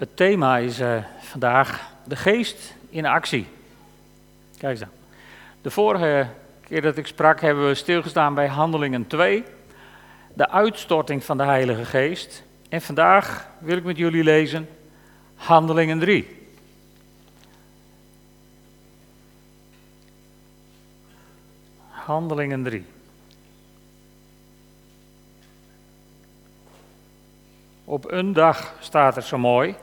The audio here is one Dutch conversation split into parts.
Het thema is uh, vandaag de geest in actie. Kijk eens dan. De vorige keer dat ik sprak hebben we stilgestaan bij Handelingen 2, de uitstorting van de Heilige Geest. En vandaag wil ik met jullie lezen Handelingen 3. Handelingen 3. Op een dag staat er zo mooi.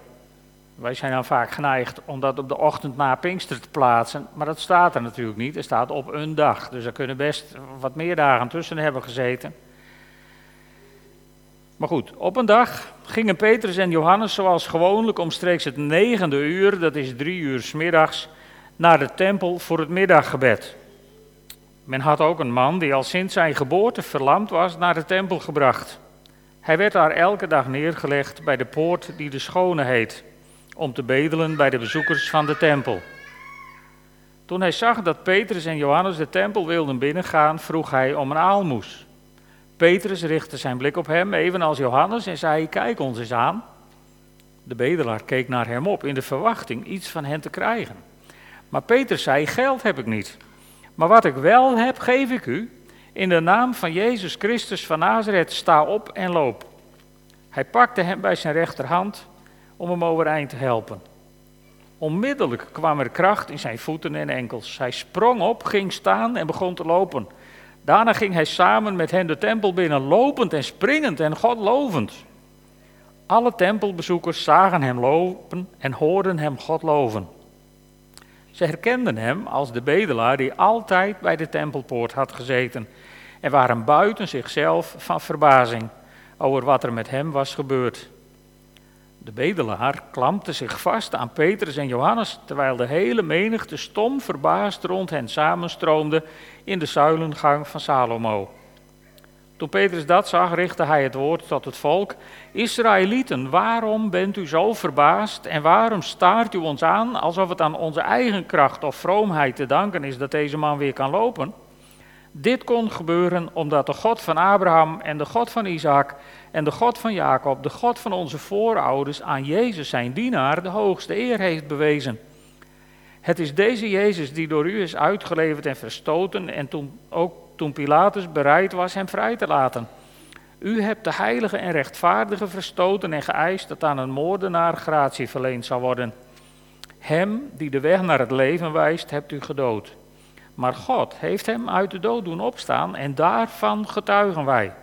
Wij zijn dan vaak geneigd om dat op de ochtend na Pinkster te plaatsen, maar dat staat er natuurlijk niet. Er staat op een dag, dus er kunnen best wat meer dagen tussen hebben gezeten. Maar goed, op een dag gingen Petrus en Johannes zoals gewoonlijk omstreeks het negende uur, dat is drie uur s middags, naar de tempel voor het middaggebed. Men had ook een man die al sinds zijn geboorte verlamd was naar de tempel gebracht. Hij werd daar elke dag neergelegd bij de poort die de Schone heet, om te bedelen bij de bezoekers van de tempel. Toen hij zag dat Petrus en Johannes de tempel wilden binnengaan, vroeg hij om een aalmoes. Petrus richtte zijn blik op hem, evenals Johannes, en zei: Kijk ons eens aan. De bedelaar keek naar hem op in de verwachting iets van hen te krijgen. Maar Petrus zei: Geld heb ik niet. Maar wat ik wel heb, geef ik u. In de naam van Jezus Christus van Nazareth, sta op en loop. Hij pakte hem bij zijn rechterhand om hem overeind te helpen. Onmiddellijk kwam er kracht in zijn voeten en enkels. Hij sprong op, ging staan en begon te lopen. Daarna ging hij samen met hen de tempel binnen, lopend en springend en God lovend. Alle tempelbezoekers zagen hem lopen en hoorden hem God loven. Ze herkenden hem als de bedelaar die altijd bij de tempelpoort had gezeten en waren buiten zichzelf van verbazing over wat er met hem was gebeurd. De bedelaar klampte zich vast aan Petrus en Johannes, terwijl de hele menigte stom verbaasd rond hen samenstroomde in de zuilengang van Salomo. Toen Petrus dat zag, richtte hij het woord tot het volk: Israëlieten, waarom bent u zo verbaasd en waarom staart u ons aan alsof het aan onze eigen kracht of vroomheid te danken is dat deze man weer kan lopen? Dit kon gebeuren omdat de God van Abraham en de God van Isaac en de God van Jacob, de God van onze voorouders, aan Jezus zijn dienaar de hoogste eer heeft bewezen. Het is deze Jezus die door u is uitgeleverd en verstoten en toen, ook toen Pilatus bereid was hem vrij te laten. U hebt de heilige en rechtvaardige verstoten en geëist dat aan een moordenaar gratie verleend zal worden. Hem die de weg naar het leven wijst, hebt u gedood. Maar God heeft hem uit de dood doen opstaan en daarvan getuigen wij.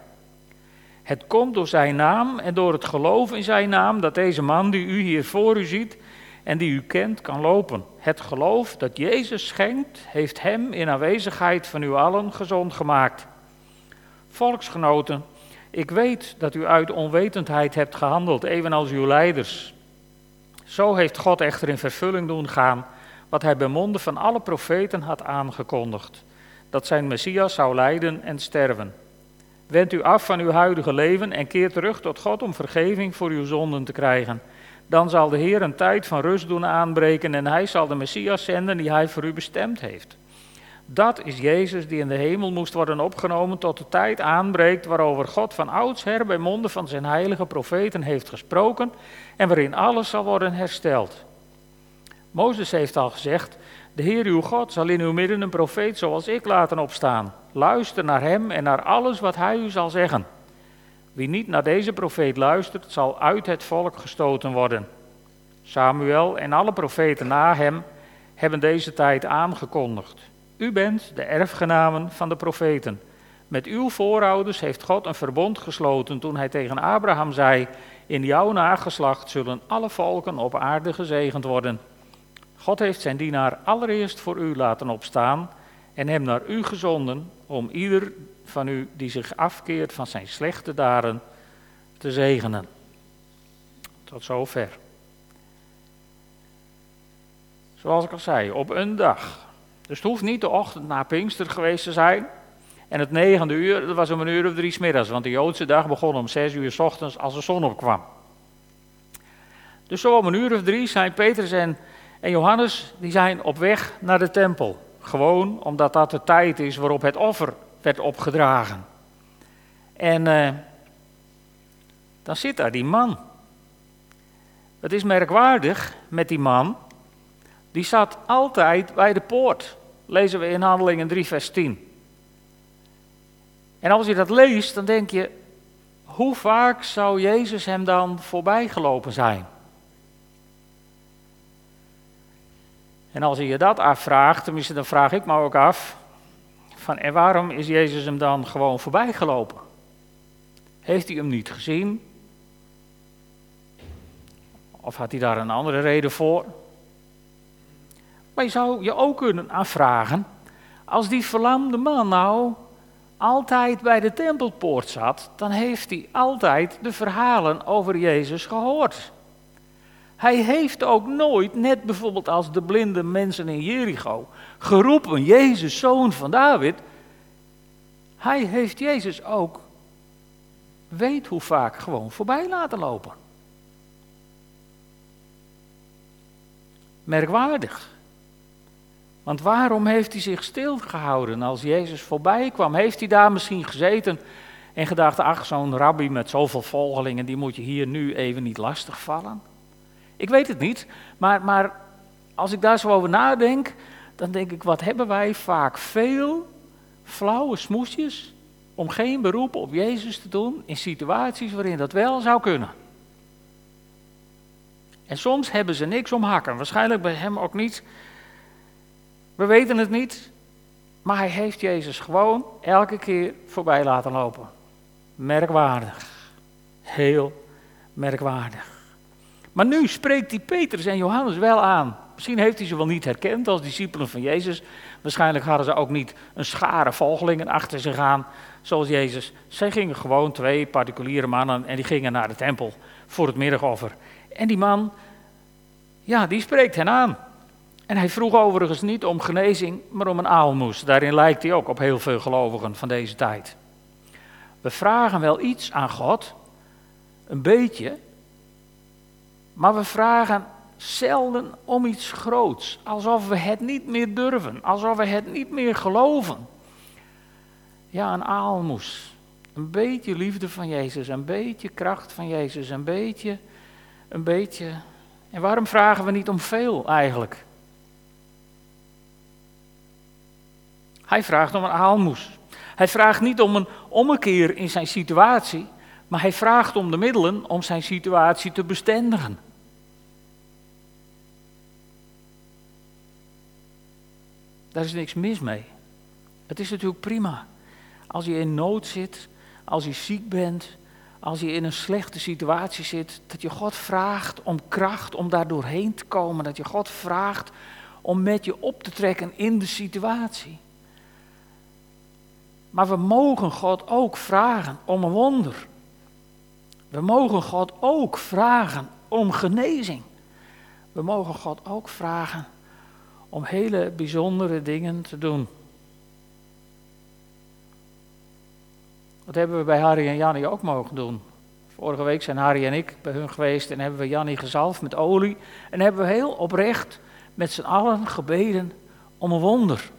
Het komt door zijn naam en door het geloof in zijn naam dat deze man die u hier voor u ziet en die u kent kan lopen. Het geloof dat Jezus schenkt, heeft hem in aanwezigheid van u allen gezond gemaakt. Volksgenoten, ik weet dat u uit onwetendheid hebt gehandeld, evenals uw leiders. Zo heeft God echter in vervulling doen gaan wat hij bij monden van alle profeten had aangekondigd: dat zijn Messias zou lijden en sterven. Wend u af van uw huidige leven en keer terug tot God om vergeving voor uw zonden te krijgen. Dan zal de Heer een tijd van rust doen aanbreken en hij zal de Messias zenden die hij voor u bestemd heeft. Dat is Jezus die in de hemel moest worden opgenomen tot de tijd aanbreekt waarover God van oudsher bij monden van zijn heilige profeten heeft gesproken en waarin alles zal worden hersteld. Mozes heeft al gezegd, de Heer uw God zal in uw midden een profeet zoals ik laten opstaan. Luister naar hem en naar alles wat hij u zal zeggen. Wie niet naar deze profeet luistert, zal uit het volk gestoten worden. Samuel en alle profeten na hem hebben deze tijd aangekondigd. U bent de erfgenamen van de profeten. Met uw voorouders heeft God een verbond gesloten toen hij tegen Abraham zei: In jouw nageslacht zullen alle volken op aarde gezegend worden. God heeft zijn dienaar allereerst voor u laten opstaan en hem naar u gezonden om ieder van u die zich afkeert van zijn slechte daden te zegenen. Tot zover. Zoals ik al zei, op een dag. Dus het hoeft niet de ochtend na Pinkster geweest te zijn. En het negende uur, dat was om een uur of drie smiddags, want de Joodse dag begon om zes uur s ochtends als de zon opkwam. Dus zo om een uur of drie zijn Petrus en en Johannes, die zijn op weg naar de tempel. Gewoon omdat dat de tijd is waarop het offer werd opgedragen. En uh, dan zit daar die man. Het is merkwaardig met die man. Die zat altijd bij de poort. Lezen we in Handelingen 3, vers 10. En als je dat leest, dan denk je, hoe vaak zou Jezus hem dan voorbij gelopen zijn? En als je je dat afvraagt, tenminste dan vraag ik me ook af, van en waarom is Jezus hem dan gewoon voorbij gelopen? Heeft hij hem niet gezien? Of had hij daar een andere reden voor? Maar je zou je ook kunnen afvragen, als die verlamde man nou altijd bij de tempelpoort zat, dan heeft hij altijd de verhalen over Jezus gehoord. Hij heeft ook nooit, net bijvoorbeeld als de blinde mensen in Jericho, geroepen, Jezus, zoon van David. Hij heeft Jezus ook, weet hoe vaak, gewoon voorbij laten lopen. Merkwaardig. Want waarom heeft hij zich stilgehouden als Jezus voorbij kwam? Heeft hij daar misschien gezeten en gedacht, ach, zo'n rabbi met zoveel volgelingen, die moet je hier nu even niet lastigvallen? Ik weet het niet, maar, maar als ik daar zo over nadenk, dan denk ik, wat hebben wij vaak veel flauwe smoesjes om geen beroep op Jezus te doen in situaties waarin dat wel zou kunnen. En soms hebben ze niks om hakken, waarschijnlijk bij hem ook niet. We weten het niet, maar hij heeft Jezus gewoon elke keer voorbij laten lopen. Merkwaardig. Heel merkwaardig. Maar nu spreekt hij Petrus en Johannes wel aan. Misschien heeft hij ze wel niet herkend als discipelen van Jezus. Waarschijnlijk hadden ze ook niet een schare volgelingen achter zich aan, zoals Jezus. Zij gingen gewoon twee particuliere mannen en die gingen naar de tempel voor het middagoffer. En die man, ja, die spreekt hen aan. En hij vroeg overigens niet om genezing, maar om een aalmoes. Daarin lijkt hij ook op heel veel gelovigen van deze tijd. We vragen wel iets aan God, een beetje, maar we vragen zelden om iets groots, alsof we het niet meer durven, alsof we het niet meer geloven. Ja, een aalmoes, een beetje liefde van Jezus, een beetje kracht van Jezus, een beetje, een beetje. En waarom vragen we niet om veel eigenlijk? Hij vraagt om een aalmoes. Hij vraagt niet om een ommekeer in zijn situatie, maar hij vraagt om de middelen om zijn situatie te bestendigen. Daar is niks mis mee. Het is natuurlijk prima. Als je in nood zit, als je ziek bent, als je in een slechte situatie zit, dat je God vraagt om kracht om daar doorheen te komen. Dat je God vraagt om met je op te trekken in de situatie. Maar we mogen God ook vragen om een wonder. We mogen God ook vragen om genezing. We mogen God ook vragen om hele bijzondere dingen te doen. Dat hebben we bij Harry en Jannie ook mogen doen. Vorige week zijn Harry en ik bij hun geweest en hebben we Jannie gezalfd met olie. En hebben we heel oprecht met z'n allen gebeden om een wonder.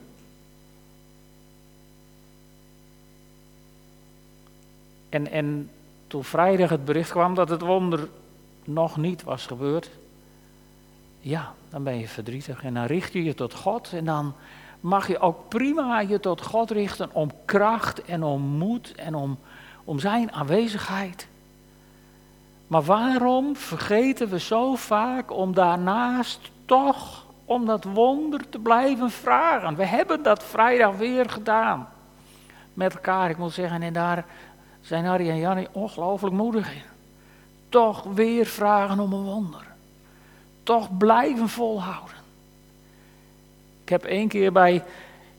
En, en toen vrijdag het bericht kwam dat het wonder nog niet was gebeurd, ja, dan ben je verdrietig en dan richt je je tot God en dan mag je ook prima je tot God richten om kracht en om moed en om, om zijn aanwezigheid. Maar waarom vergeten we zo vaak om daarnaast toch om dat wonder te blijven vragen? We hebben dat vrijdag weer gedaan met elkaar. Ik moet zeggen, en daar zijn Harry en Jannie ongelooflijk moedig in. Toch weer vragen om een wonder. Toch blijven volhouden. Ik heb één keer bij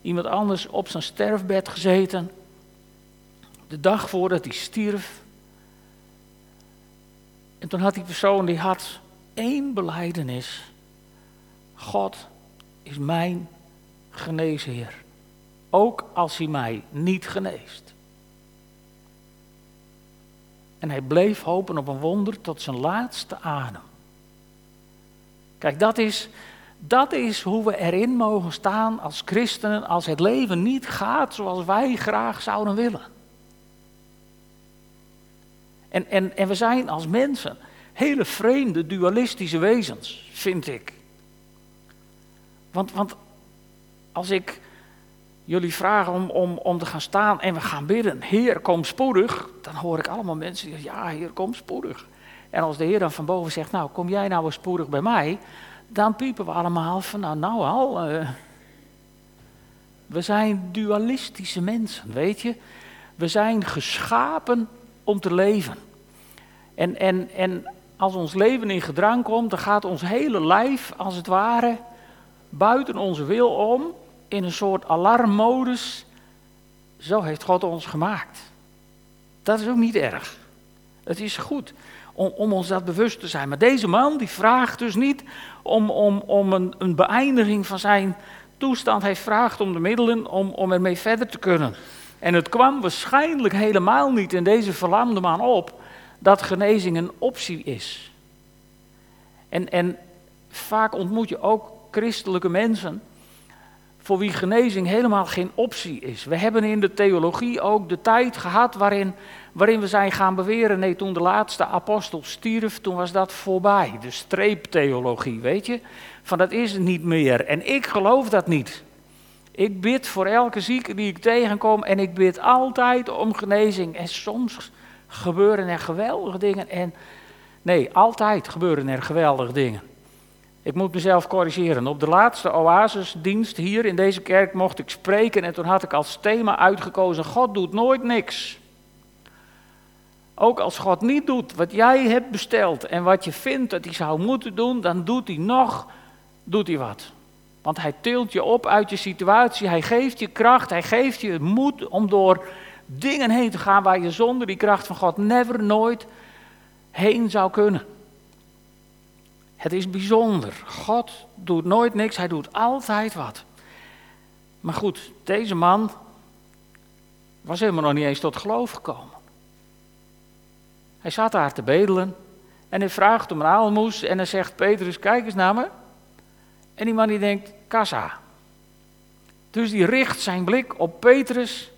iemand anders op zijn sterfbed gezeten. De dag voordat hij stierf. En toen had die persoon die had één beleidenis. God is mijn geneesheer. Ook als hij mij niet geneest. En hij bleef hopen op een wonder tot zijn laatste adem. Kijk, dat is, dat is hoe we erin mogen staan als christenen als het leven niet gaat zoals wij graag zouden willen. En, en, en we zijn als mensen hele vreemde, dualistische wezens, vind ik. Want, want als ik jullie vragen om, om, om te gaan staan en we gaan bidden, Heer, kom spoedig, dan hoor ik allemaal mensen die zeggen, ja, Heer, kom spoedig. En als de Heer dan van boven zegt, nou, kom jij nou eens spoedig bij mij, dan piepen we allemaal van, nou, nou al, uh, we zijn dualistische mensen, weet je. We zijn geschapen om te leven. En, en, en als ons leven in gedrang komt, dan gaat ons hele lijf, als het ware, buiten onze wil om, in een soort alarmmodus. Zo heeft God ons gemaakt. Dat is ook niet erg. Het is goed om, om ons dat bewust te zijn. Maar deze man die vraagt dus niet om, om, om een, een beëindiging van zijn toestand. Hij vraagt om de middelen om, om ermee verder te kunnen. En het kwam waarschijnlijk helemaal niet in deze verlamde man op dat genezing een optie is. En, en vaak ontmoet je ook christelijke mensen voor wie genezing helemaal geen optie is. We hebben in de theologie ook de tijd gehad waarin, waarin we zijn gaan beweren, nee, toen de laatste apostel stierf, toen was dat voorbij. De streeptheologie, weet je, van dat is het niet meer. En ik geloof dat niet. Ik bid voor elke zieke die ik tegenkom en ik bid altijd om genezing. En soms gebeuren er geweldige dingen en nee, altijd gebeuren er geweldige dingen. Ik moet mezelf corrigeren. Op de laatste oasisdienst hier in deze kerk mocht ik spreken en toen had ik als thema uitgekozen: God doet nooit niks. Ook als God niet doet wat jij hebt besteld en wat je vindt dat hij zou moeten doen, dan doet hij nog, doet hij wat. Want hij tilt je op uit je situatie, hij geeft je kracht, hij geeft je moed om door dingen heen te gaan waar je zonder die kracht van God never, nooit heen zou kunnen. Het is bijzonder. God doet nooit niks, hij doet altijd wat. Maar goed, deze man was helemaal nog niet eens tot geloof gekomen. Hij zat daar te bedelen en hij vraagt om een aalmoes en hij zegt, Petrus, kijk eens naar me. En die man die denkt, kassa. Dus die richt zijn blik op Petrus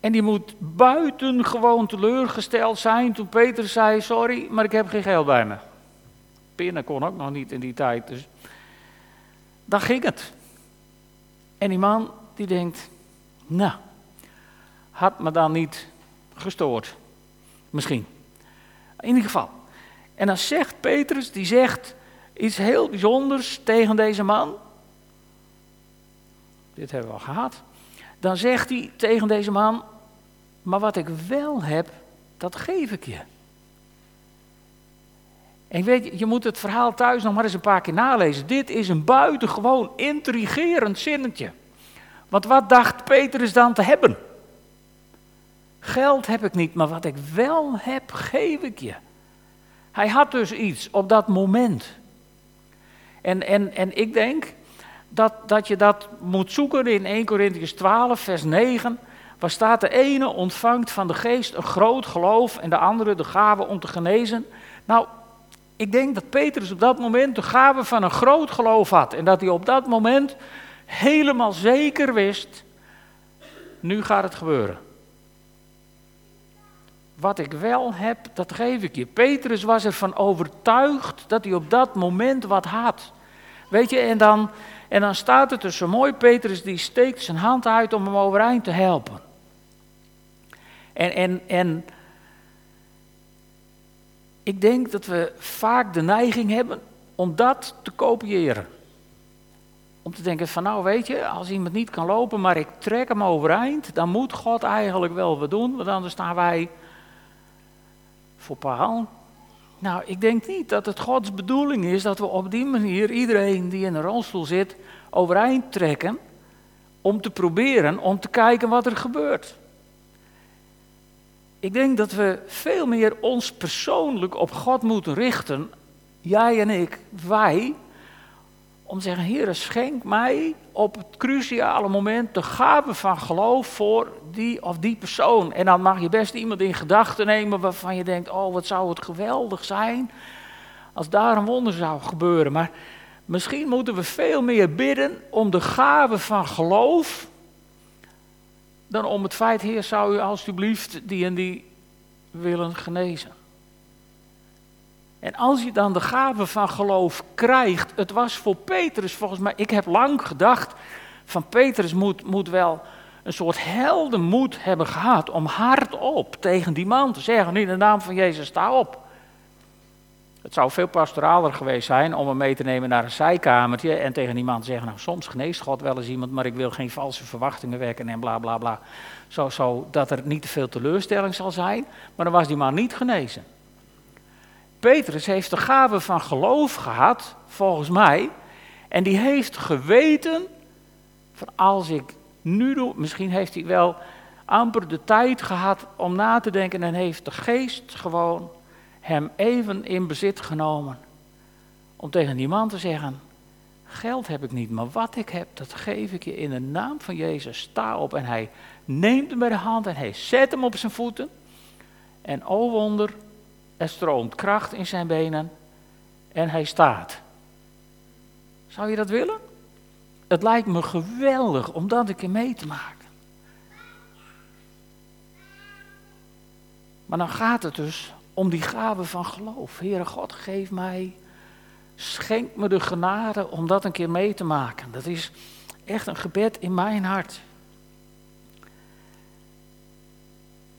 en die moet buitengewoon teleurgesteld zijn toen Petrus zei, sorry, maar ik heb geen geld bij me pinnen kon ook nog niet in die tijd. Dus dan ging het. En die man die denkt, nou, had me dan niet gestoord. Misschien. In ieder geval. En dan zegt Petrus, die zegt iets heel bijzonders tegen deze man. Dit hebben we al gehad. Dan zegt hij tegen deze man, maar wat ik wel heb, dat geef ik je. En weet je, moet het verhaal thuis nog maar eens een paar keer nalezen. Dit is een buitengewoon intrigerend zinnetje. Want wat dacht Petrus dan te hebben? Geld heb ik niet, maar wat ik wel heb, geef ik je. Hij had dus iets op dat moment. En, en, en ik denk dat, dat je dat moet zoeken in 1 Corinthians 12, vers 9. Waar staat de ene ontvangt van de geest een groot geloof en de andere de gave om te genezen. Nou, ik denk dat Petrus op dat moment de gave van een groot geloof had. En dat hij op dat moment helemaal zeker wist, nu gaat het gebeuren. Wat ik wel heb, dat geef ik je. Petrus was ervan overtuigd dat hij op dat moment wat had. Weet je, en dan, en dan staat het er zo mooi, Petrus die steekt zijn hand uit om hem overeind te helpen. En, en, en ik denk dat we vaak de neiging hebben om dat te kopiëren. Om te denken van nou weet je, als iemand niet kan lopen, maar ik trek hem overeind, dan moet God eigenlijk wel wat doen, want anders staan wij voor paal. Nou, ik denk niet dat het Gods bedoeling is dat we op die manier iedereen die in een rolstoel zit overeind trekken om te proberen, om te kijken wat er gebeurt. Ik denk dat we veel meer ons persoonlijk op God moeten richten, jij en ik, wij, om te zeggen, Heer, schenk mij op het cruciale moment de gave van geloof voor die of die persoon. En dan mag je best iemand in gedachten nemen waarvan je denkt, oh wat zou het geweldig zijn als daar een wonder zou gebeuren. Maar misschien moeten we veel meer bidden om de gave van geloof dan om het feit, Heer, zou u alstublieft die en die willen genezen. En als je dan de gave van geloof krijgt, het was voor Petrus volgens mij, ik heb lang gedacht, van Petrus moet, moet wel een soort heldenmoed hebben gehad om hardop tegen die man te zeggen, in de naam van Jezus, sta op. Het zou veel pastoraler geweest zijn om hem mee te nemen naar een zijkamertje en tegen die man te zeggen, nou soms geneest God wel eens iemand, maar ik wil geen valse verwachtingen wekken en bla bla bla. Zo, zo dat er niet te veel teleurstelling zal zijn, maar dan was die man niet genezen. Petrus heeft de gave van geloof gehad, volgens mij, en die heeft geweten van als ik nu doe, misschien heeft hij wel amper de tijd gehad om na te denken en heeft de geest gewoon hem even in bezit genomen. Om tegen die man te zeggen, geld heb ik niet, maar wat ik heb, dat geef ik je in de naam van Jezus. Sta op en hij neemt hem bij de hand en hij zet hem op zijn voeten. En o wonder, er stroomt kracht in zijn benen en hij staat. Zou je dat willen? Het lijkt me geweldig om dat een keer mee te maken. Maar dan gaat het dus om die gave van geloof. Heere God, geef mij, schenk me de genade om dat een keer mee te maken. Dat is echt een gebed in mijn hart.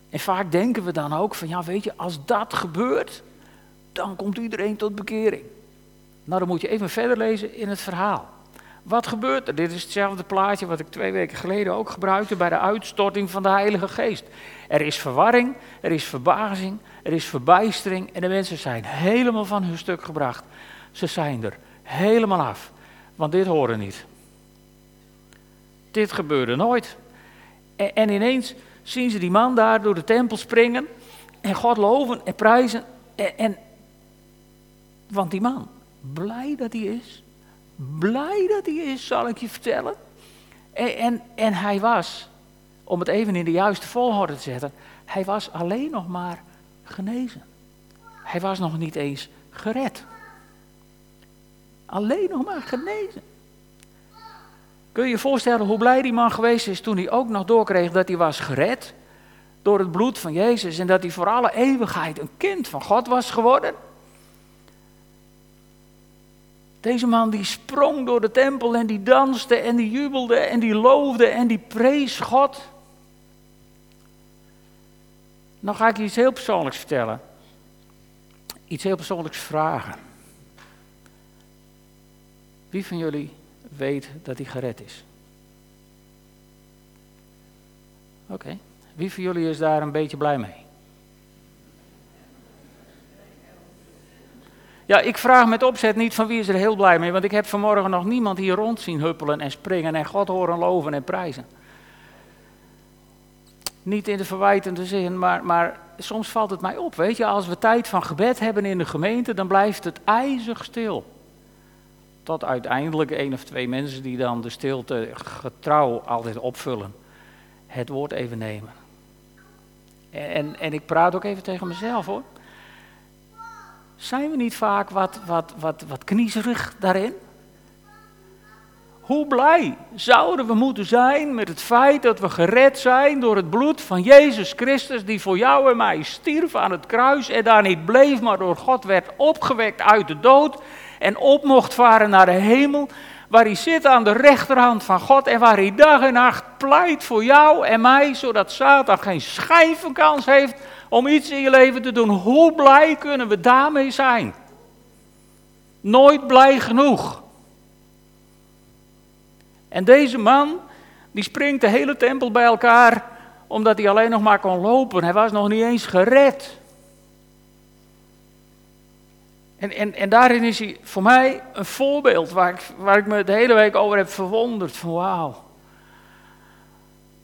En vaak denken we dan ook van, ja weet je, als dat gebeurt, dan komt iedereen tot bekering. Nou, dan moet je even verder lezen in het verhaal. Wat gebeurt er? Dit is hetzelfde plaatje wat ik twee weken geleden ook gebruikte bij de uitstorting van de Heilige Geest. Er is verwarring, er is verbazing, er is verbijstering en de mensen zijn helemaal van hun stuk gebracht. Ze zijn er helemaal af, want dit horen niet. Dit gebeurde nooit. En, en ineens zien ze die man daar door de tempel springen en God loven en prijzen. En, en want die man, blij dat hij is, blij dat hij is, zal ik je vertellen. En, en, en hij was, om het even in de juiste volgorde te zetten, hij was alleen nog maar genezen. Hij was nog niet eens gered. Alleen nog maar genezen. Kun je je voorstellen hoe blij die man geweest is toen hij ook nog doorkreeg dat hij was gered door het bloed van Jezus en dat hij voor alle eeuwigheid een kind van God was geworden? Deze man die sprong door de tempel en die danste en die jubelde en die loofde en die prees God. Nou ga ik je iets heel persoonlijks vertellen. Iets heel persoonlijks vragen. Wie van jullie weet dat hij gered is? Oké. Wie van jullie is daar een beetje blij mee? Ja, ik vraag met opzet niet van wie is er heel blij mee, want ik heb vanmorgen nog niemand hier rond zien huppelen en springen en God horen loven en prijzen. Niet in de verwijtende zin, maar, maar soms valt het mij op. Weet je, als we tijd van gebed hebben in de gemeente, dan blijft het ijzig stil. Tot uiteindelijk één of twee mensen die dan de stilte getrouw altijd opvullen. Het woord even nemen. En, en, en ik praat ook even tegen mezelf hoor. Zijn we niet vaak wat, wat, wat, wat kniezerig daarin? Hoe blij zouden we moeten zijn met het feit dat we gered zijn door het bloed van Jezus Christus, die voor jou en mij stierf aan het kruis en daar niet bleef, maar door God werd opgewekt uit de dood en op mocht varen naar de hemel, waar hij zit aan de rechterhand van God en waar hij dag en nacht pleit voor jou en mij, zodat Satan geen schijvenkans heeft om iets in je leven te doen. Hoe blij kunnen we daarmee zijn? Nooit blij genoeg. En deze man, die springt de hele tempel bij elkaar, omdat hij alleen nog maar kon lopen. Hij was nog niet eens gered. En, en, en daarin is hij voor mij een voorbeeld waar ik, waar ik me de hele week over heb verwonderd. Van wauw.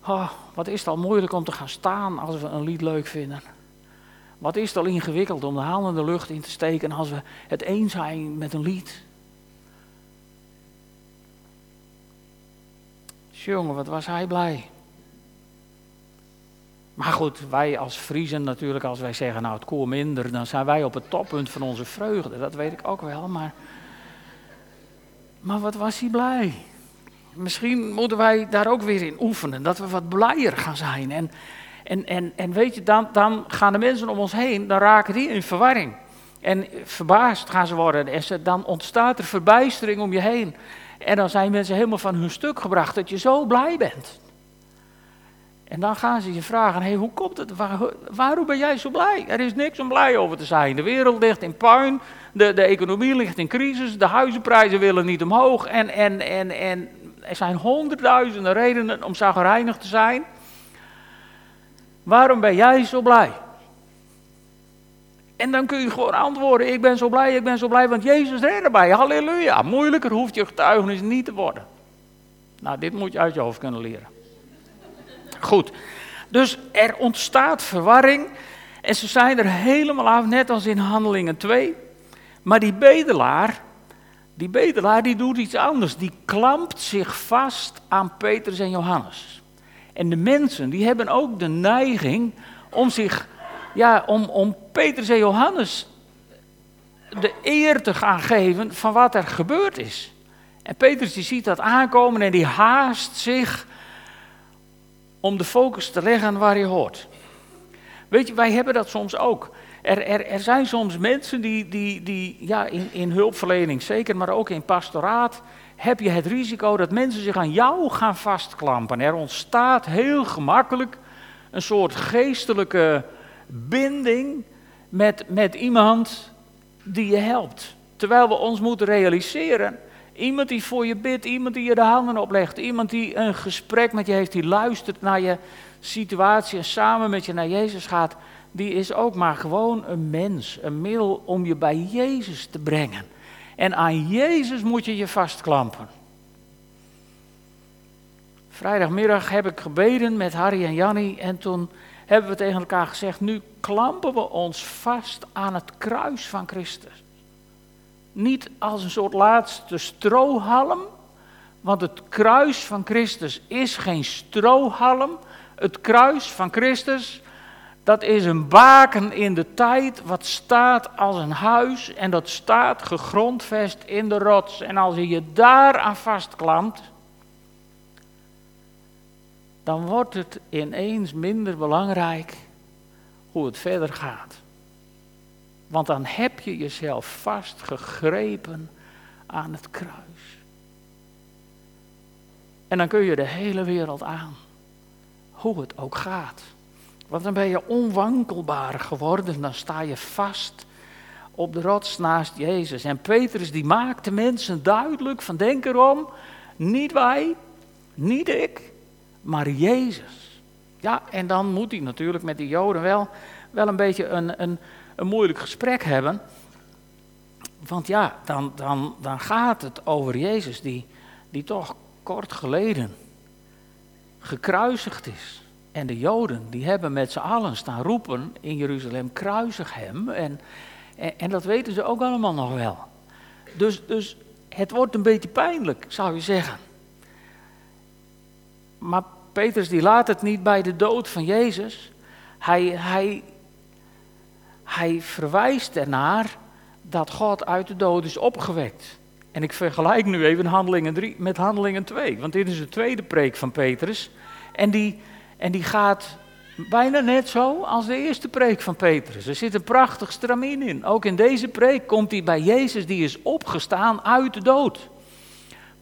Oh, wat is het al moeilijk om te gaan staan als we een lied leuk vinden. Wat is het al ingewikkeld om de handen in de lucht in te steken als we het eens zijn met een lied. Jongen, wat was hij blij. Maar goed, wij als Friesen natuurlijk, als wij zeggen, nou het koor minder, dan zijn wij op het toppunt van onze vreugde. Dat weet ik ook wel, maar... Maar wat was hij blij. Misschien moeten wij daar ook weer in oefenen, dat we wat blijer gaan zijn. En, en, en, en weet je, dan, dan gaan de mensen om ons heen, dan raken die in verwarring. En verbaasd gaan ze worden. En dan ontstaat er verbijstering om je heen. En dan zijn mensen helemaal van hun stuk gebracht dat je zo blij bent. En dan gaan ze je vragen: hey, hoe komt het? waarom ben jij zo blij? Er is niks om blij over te zijn. De wereld ligt in puin, de, de economie ligt in crisis, de huizenprijzen willen niet omhoog. En, en, en, en er zijn honderdduizenden redenen om zagrijnig te zijn. Waarom ben jij zo blij? En dan kun je gewoon antwoorden: Ik ben zo blij, ik ben zo blij, want Jezus redt erbij. Halleluja. Moeilijker hoeft je getuigenis niet te worden. Nou, dit moet je uit je hoofd kunnen leren. Goed. Dus er ontstaat verwarring. En ze zijn er helemaal af, net als in Handelingen 2. Maar die bedelaar, die bedelaar die doet iets anders. Die klampt zich vast aan Petrus en Johannes. En de mensen, die hebben ook de neiging om zich, ja, om, om Petrus en Johannes de eer te gaan geven van wat er gebeurd is. En Petrus die ziet dat aankomen en die haast zich om de focus te leggen waar je hoort. Weet je, wij hebben dat soms ook. Er, er, er zijn soms mensen die, die, die ja, in, in hulpverlening zeker, maar ook in pastoraat, heb je het risico dat mensen zich aan jou gaan vastklampen. Er ontstaat heel gemakkelijk een soort geestelijke binding met, met iemand die je helpt. Terwijl we ons moeten realiseren Iemand die voor je bidt, iemand die je de handen oplegt, iemand die een gesprek met je heeft, die luistert naar je situatie en samen met je naar Jezus gaat, die is ook maar gewoon een mens, een middel om je bij Jezus te brengen. En aan Jezus moet je je vastklampen. Vrijdagmiddag heb ik gebeden met Harry en Janni en toen hebben we tegen elkaar gezegd, nu klampen we ons vast aan het kruis van Christus niet als een soort laatste strohalm, want het kruis van Christus is geen strohalm. Het kruis van Christus, dat is een baken in de tijd, wat staat als een huis en dat staat gegrondvest in de rots. En als je je daar aan vastklampt, dan wordt het ineens minder belangrijk hoe het verder gaat. Want dan heb je jezelf vastgegrepen aan het kruis. En dan kun je de hele wereld aan. Hoe het ook gaat. Want dan ben je onwankelbaar geworden. Dan sta je vast op de rots naast Jezus. En Petrus die maakt de mensen duidelijk van denk erom. Niet wij, niet ik, maar Jezus. Ja, en dan moet hij natuurlijk met die Joden wel, wel een beetje een, een, een moeilijk gesprek hebben. Want ja, dan, dan, dan gaat het over Jezus die, die toch kort geleden gekruisigd is. En de Joden die hebben met z'n allen staan roepen in Jeruzalem, kruisig hem. En, en, dat weten ze ook allemaal nog wel. Dus, dus het wordt een beetje pijnlijk, zou je zeggen. Maar Petrus die laat het niet bij de dood van Jezus. Hij, hij hij verwijst ernaar dat God uit de dood is opgewekt. En ik vergelijk nu even handelingen 3 met handelingen 2, want dit is de tweede preek van Petrus. En die, en die gaat bijna net zo als de eerste preek van Petrus. Er zit een prachtig stramien in. Ook in deze preek komt hij bij Jezus, die is opgestaan uit de dood.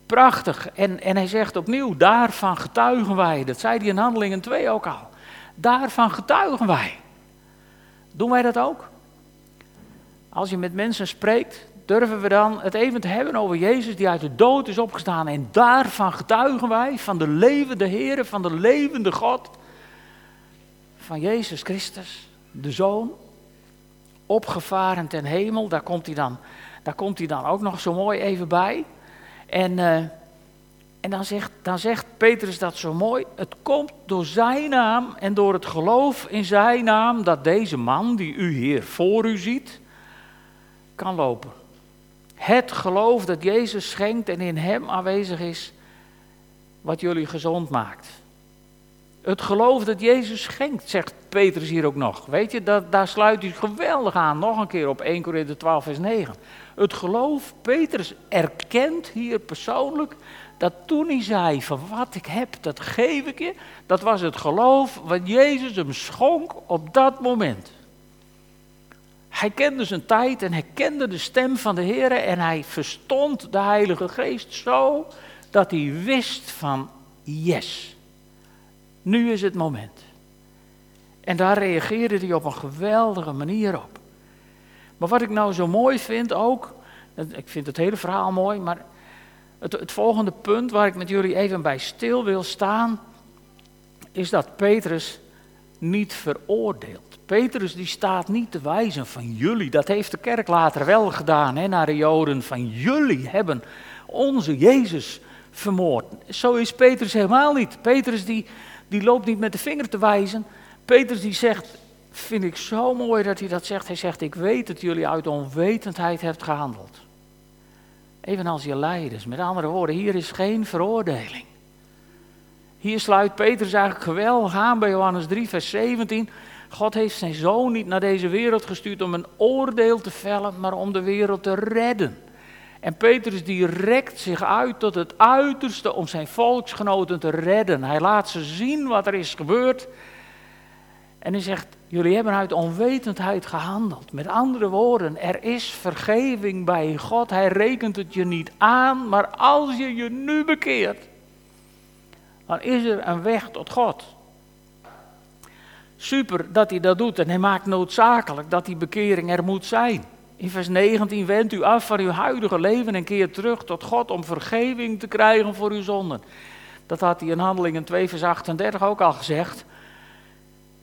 Prachtig. En, en hij zegt opnieuw, daarvan getuigen wij. Dat zei hij in handelingen 2 ook al. Daarvan getuigen wij. Doen wij dat ook? Als je met mensen spreekt, durven we dan het even te hebben over Jezus die uit de dood is opgestaan. En daarvan getuigen wij, van de levende Heer, van de levende God, van Jezus Christus, de Zoon, opgevaren ten hemel. Daar komt hij dan, daar komt hij dan ook nog zo mooi even bij. En... Uh, en dan zegt, dan zegt Petrus dat zo mooi. Het komt door zijn naam en door het geloof in zijn naam dat deze man die u hier voor u ziet, kan lopen. Het geloof dat Jezus schenkt en in hem aanwezig is, wat jullie gezond maakt. Het geloof dat Jezus schenkt, zegt Petrus hier ook nog. Weet je, dat, daar sluit hij geweldig aan. Nog een keer op 1 Korinthe 12, vers 9. Het geloof, Petrus erkent hier persoonlijk dat toen hij zei van wat ik heb, dat geef ik je, dat was het geloof wat Jezus hem schonk op dat moment. Hij kende zijn tijd en hij kende de stem van de Heer en hij verstond de Heilige Geest zo dat hij wist van yes, nu is het moment. En daar reageerde hij op een geweldige manier op. Maar wat ik nou zo mooi vind ook, ik vind het hele verhaal mooi, maar het, het volgende punt waar ik met jullie even bij stil wil staan, is dat Petrus niet veroordeelt. Petrus die staat niet te wijzen van jullie, dat heeft de kerk later wel gedaan hè, naar de Joden, van jullie hebben onze Jezus vermoord. Zo is Petrus helemaal niet. Petrus die, die loopt niet met de vinger te wijzen. Petrus die zegt, vind ik zo mooi dat hij dat zegt. Hij zegt, ik weet dat jullie uit onwetendheid hebt gehandeld. Evenals je leiders. Met andere woorden, hier is geen veroordeling. Hier sluit Petrus eigenlijk geweldig aan bij Johannes 3, vers 17. God heeft zijn zoon niet naar deze wereld gestuurd om een oordeel te vellen, maar om de wereld te redden. En Petrus die rekt zich uit tot het uiterste om zijn volksgenoten te redden. Hij laat ze zien wat er is gebeurd. En hij zegt, jullie hebben uit onwetendheid gehandeld. Met andere woorden, er is vergeving bij God. Hij rekent het je niet aan, maar als je je nu bekeert, dan is er een weg tot God. Super dat hij dat doet en hij maakt noodzakelijk dat die bekering er moet zijn. In vers 19 wendt u af van uw huidige leven en keert terug tot God om vergeving te krijgen voor uw zonden. Dat had hij in Handelingen 2 vers 38 ook al gezegd.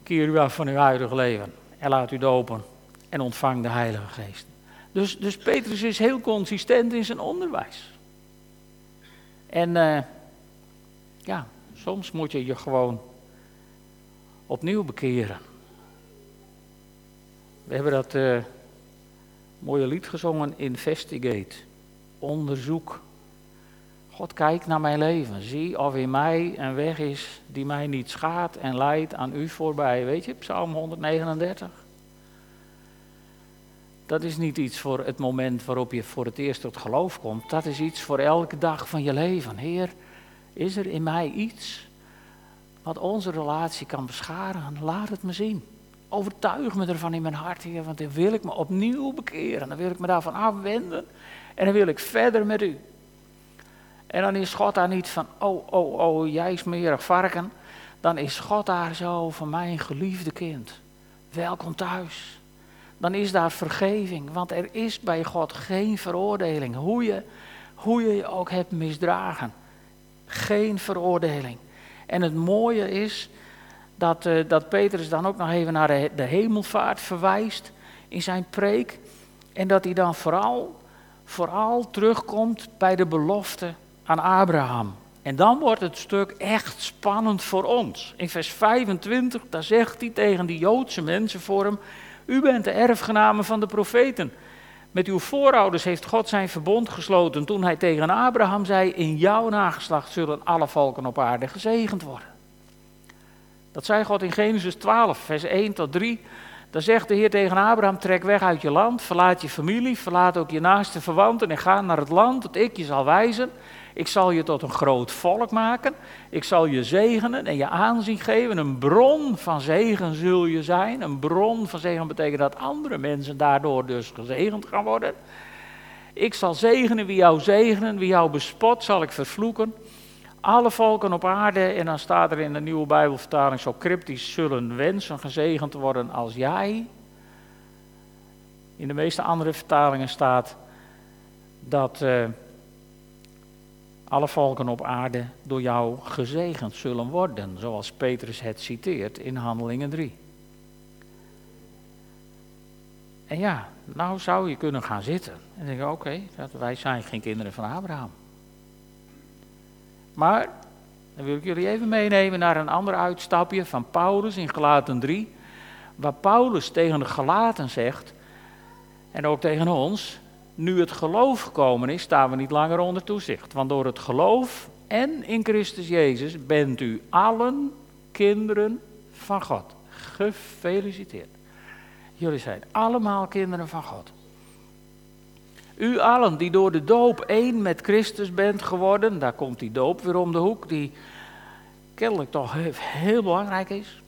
Keer u af van uw huidige leven en laat u dopen en ontvang de Heilige Geest. Dus, dus Petrus is heel consistent in zijn onderwijs. En uh, ja, soms moet je je gewoon opnieuw bekeren. We hebben dat uh, mooie lied gezongen, Investigate, onderzoek. God kijkt naar mijn leven, zie of in mij een weg is die mij niet schaadt en leidt aan u voorbij. Weet je, Psalm 139. Dat is niet iets voor het moment waarop je voor het eerst tot geloof komt. Dat is iets voor elke dag van je leven. Heer, is er in mij iets wat onze relatie kan beschadigen? Laat het me zien. Overtuig me ervan in mijn hart, Heer, want dan wil ik me opnieuw bekeren. Dan wil ik me daarvan afwenden en dan wil ik verder met u. En dan is God daar niet van, oh, oh, oh, jij smerig varken. Dan is God daar zo van mijn geliefde kind. Welkom thuis. Dan is daar vergeving, want er is bij God geen veroordeling. Hoe je hoe je, je ook hebt misdragen. Geen veroordeling. En het mooie is dat, uh, dat Petrus dan ook nog even naar de, hemelvaart verwijst in zijn preek. En dat hij dan vooral, vooral terugkomt bij de belofte aan Abraham. En dan wordt het stuk echt spannend voor ons. In vers 25, daar zegt hij tegen die Joodse mensen voor hem: U bent de erfgenamen van de profeten. Met uw voorouders heeft God zijn verbond gesloten toen hij tegen Abraham zei: In jouw nageslacht zullen alle volken op aarde gezegend worden. Dat zei God in Genesis 12, vers 1 tot 3. Dan zegt de Heer tegen Abraham: Trek weg uit je land, verlaat je familie, verlaat ook je naaste verwanten en ga naar het land dat ik je zal wijzen. Ik zal je tot een groot volk maken. Ik zal je zegenen en je aanzien geven. Een bron van zegen zul je zijn. Een bron van zegen betekent dat andere mensen daardoor dus gezegend gaan worden. Ik zal zegenen wie jou zegenen, wie jou bespot zal ik vervloeken. Alle volken op aarde, en dan staat er in de nieuwe Bijbelvertaling zo cryptisch, zullen wensen gezegend worden als jij. In de meeste andere vertalingen staat dat. Uh, alle volken op aarde door jou gezegend zullen worden, zoals Petrus het citeert in Handelingen 3. En ja, nou zou je kunnen gaan zitten en denken: oké, wij zijn geen kinderen van Abraham. Maar dan wil ik jullie even meenemen naar een ander uitstapje van Paulus in Galaten 3, waar Paulus tegen de Galaten zegt, en ook tegen ons, nu het geloof gekomen is, staan we niet langer onder toezicht. Want door het geloof en in Christus Jezus bent u allen kinderen van God. Gefeliciteerd. Jullie zijn allemaal kinderen van God. U allen die door de doop één met Christus bent geworden, daar komt die doop weer om de hoek, die kennelijk toch heel belangrijk is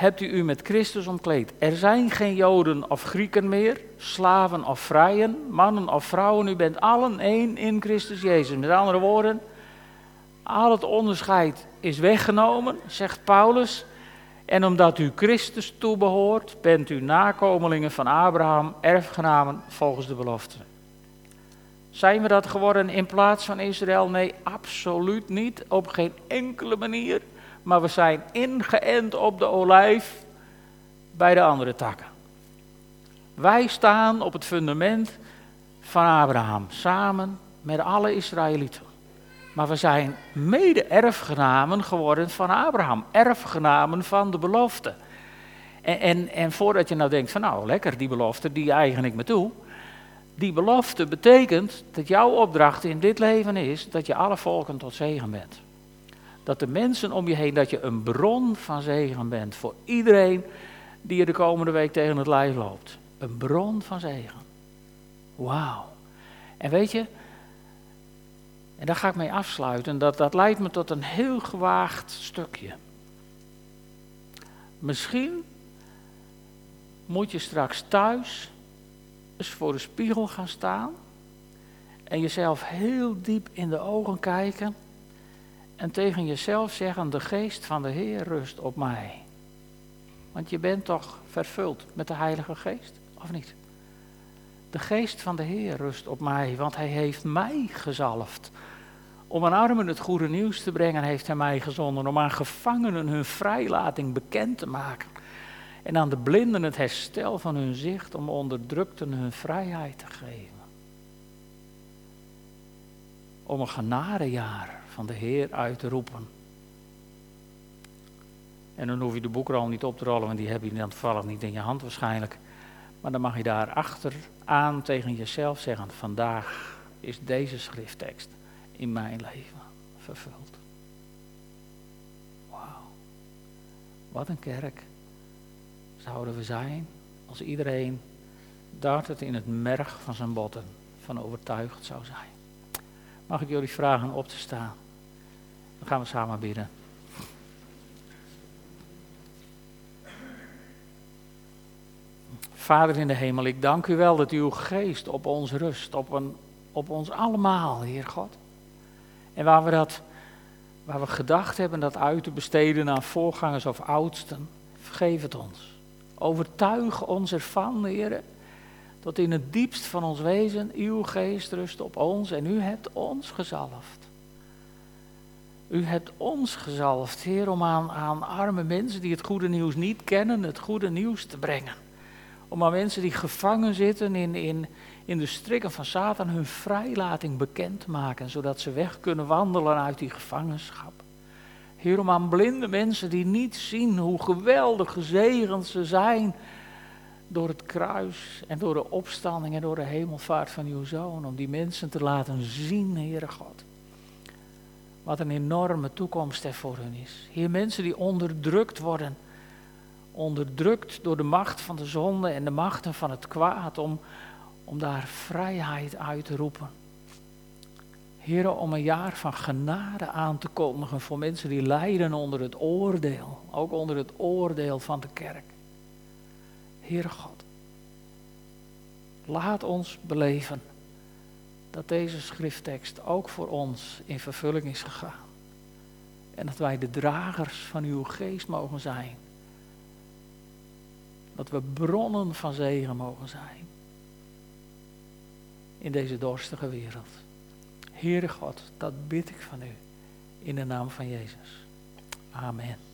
hebt u u met Christus omkleed. Er zijn geen Joden of Grieken meer, slaven of vrijen, mannen of vrouwen. U bent allen één in Christus Jezus. Met andere woorden, al het onderscheid is weggenomen, zegt Paulus. En omdat u Christus toebehoort, bent u nakomelingen van Abraham, erfgenamen volgens de belofte. Zijn we dat geworden in plaats van Israël? Nee, absoluut niet. Op geen enkele manier. Maar we zijn ingeënt op de olijf bij de andere takken. Wij staan op het fundament van Abraham, samen met alle Israëlieten. Maar we zijn mede-erfgenamen geworden van Abraham, erfgenamen van de belofte. En, en, en voordat je nou denkt van nou lekker, die belofte, die eigen ik me toe. Die belofte betekent dat jouw opdracht in dit leven is dat je alle volken tot zegen bent. Dat de mensen om je heen, dat je een bron van zegen bent voor iedereen die je de komende week tegen het lijf loopt. Een bron van zegen. Wauw. En weet je, en daar ga ik mee afsluiten. Dat, dat leidt me tot een heel gewaagd stukje. Misschien moet je straks thuis eens voor de spiegel gaan staan en jezelf heel diep in de ogen kijken en tegen jezelf zeggen: De geest van de Heer rust op mij. Want je bent toch vervuld met de Heilige Geest, of niet? De geest van de Heer rust op mij, want Hij heeft mij gezalfd om aan armen het goede nieuws te brengen heeft hij mij gezonden. Om aan gevangenen hun vrijlating bekend te maken. En aan de blinden het herstel van hun zicht. Om onderdrukten hun vrijheid te geven. Om een genadejaar van de Heer uit te roepen. En dan hoef je de boekrol niet op te rollen, want die heb je dan toevallig niet in je hand waarschijnlijk. Maar dan mag je daar achteraan tegen jezelf zeggen: Vandaag is deze schrifttekst in mijn leven vervuld. Wauw. Wat een kerk zouden we zijn als iedereen daar het in het merg van zijn botten van overtuigd zou zijn. Mag ik jullie vragen op te staan? Dan gaan we samen bidden. Vader in de hemel, ik dank u wel dat uw geest op ons rust, op, een, op ons allemaal, Heer God. En waar we, dat, waar we gedacht hebben dat uit te besteden aan voorgangers of oudsten, vergeef het ons. Overtuig ons ervan, Heer, dat in het diepst van ons wezen uw geest rust op ons en u hebt ons gezalfd. U hebt ons gezalfd, Heer, om aan, arme mensen die het goede nieuws niet kennen, het goede nieuws te brengen. Om aan mensen die gevangen zitten in, in, in de strikken van Satan hun vrijlating bekend te maken, zodat ze weg kunnen wandelen uit die gevangenschap. Heer, om aan blinde mensen die niet zien hoe geweldig gezegend ze zijn door het kruis en door de opstanding en door de hemelvaart van uw zoon, om die mensen te laten zien, Heere God. Wat een enorme toekomst er voor hun is. Heer, mensen die onderdrukt worden, onderdrukt door de macht van de zonde en de machten van het kwaad, om, om daar vrijheid uit te roepen. Heren, om een jaar van genade aan te kondigen voor mensen die lijden onder het oordeel, ook onder het oordeel van de kerk. Heere God, laat ons beleven dat deze schrifttekst ook voor ons in vervulling is gegaan. En dat wij de dragers van uw geest mogen zijn. Dat we bronnen van zegen mogen zijn in deze dorstige wereld. Heere God, dat bid ik van u in de naam van Jezus. Amen.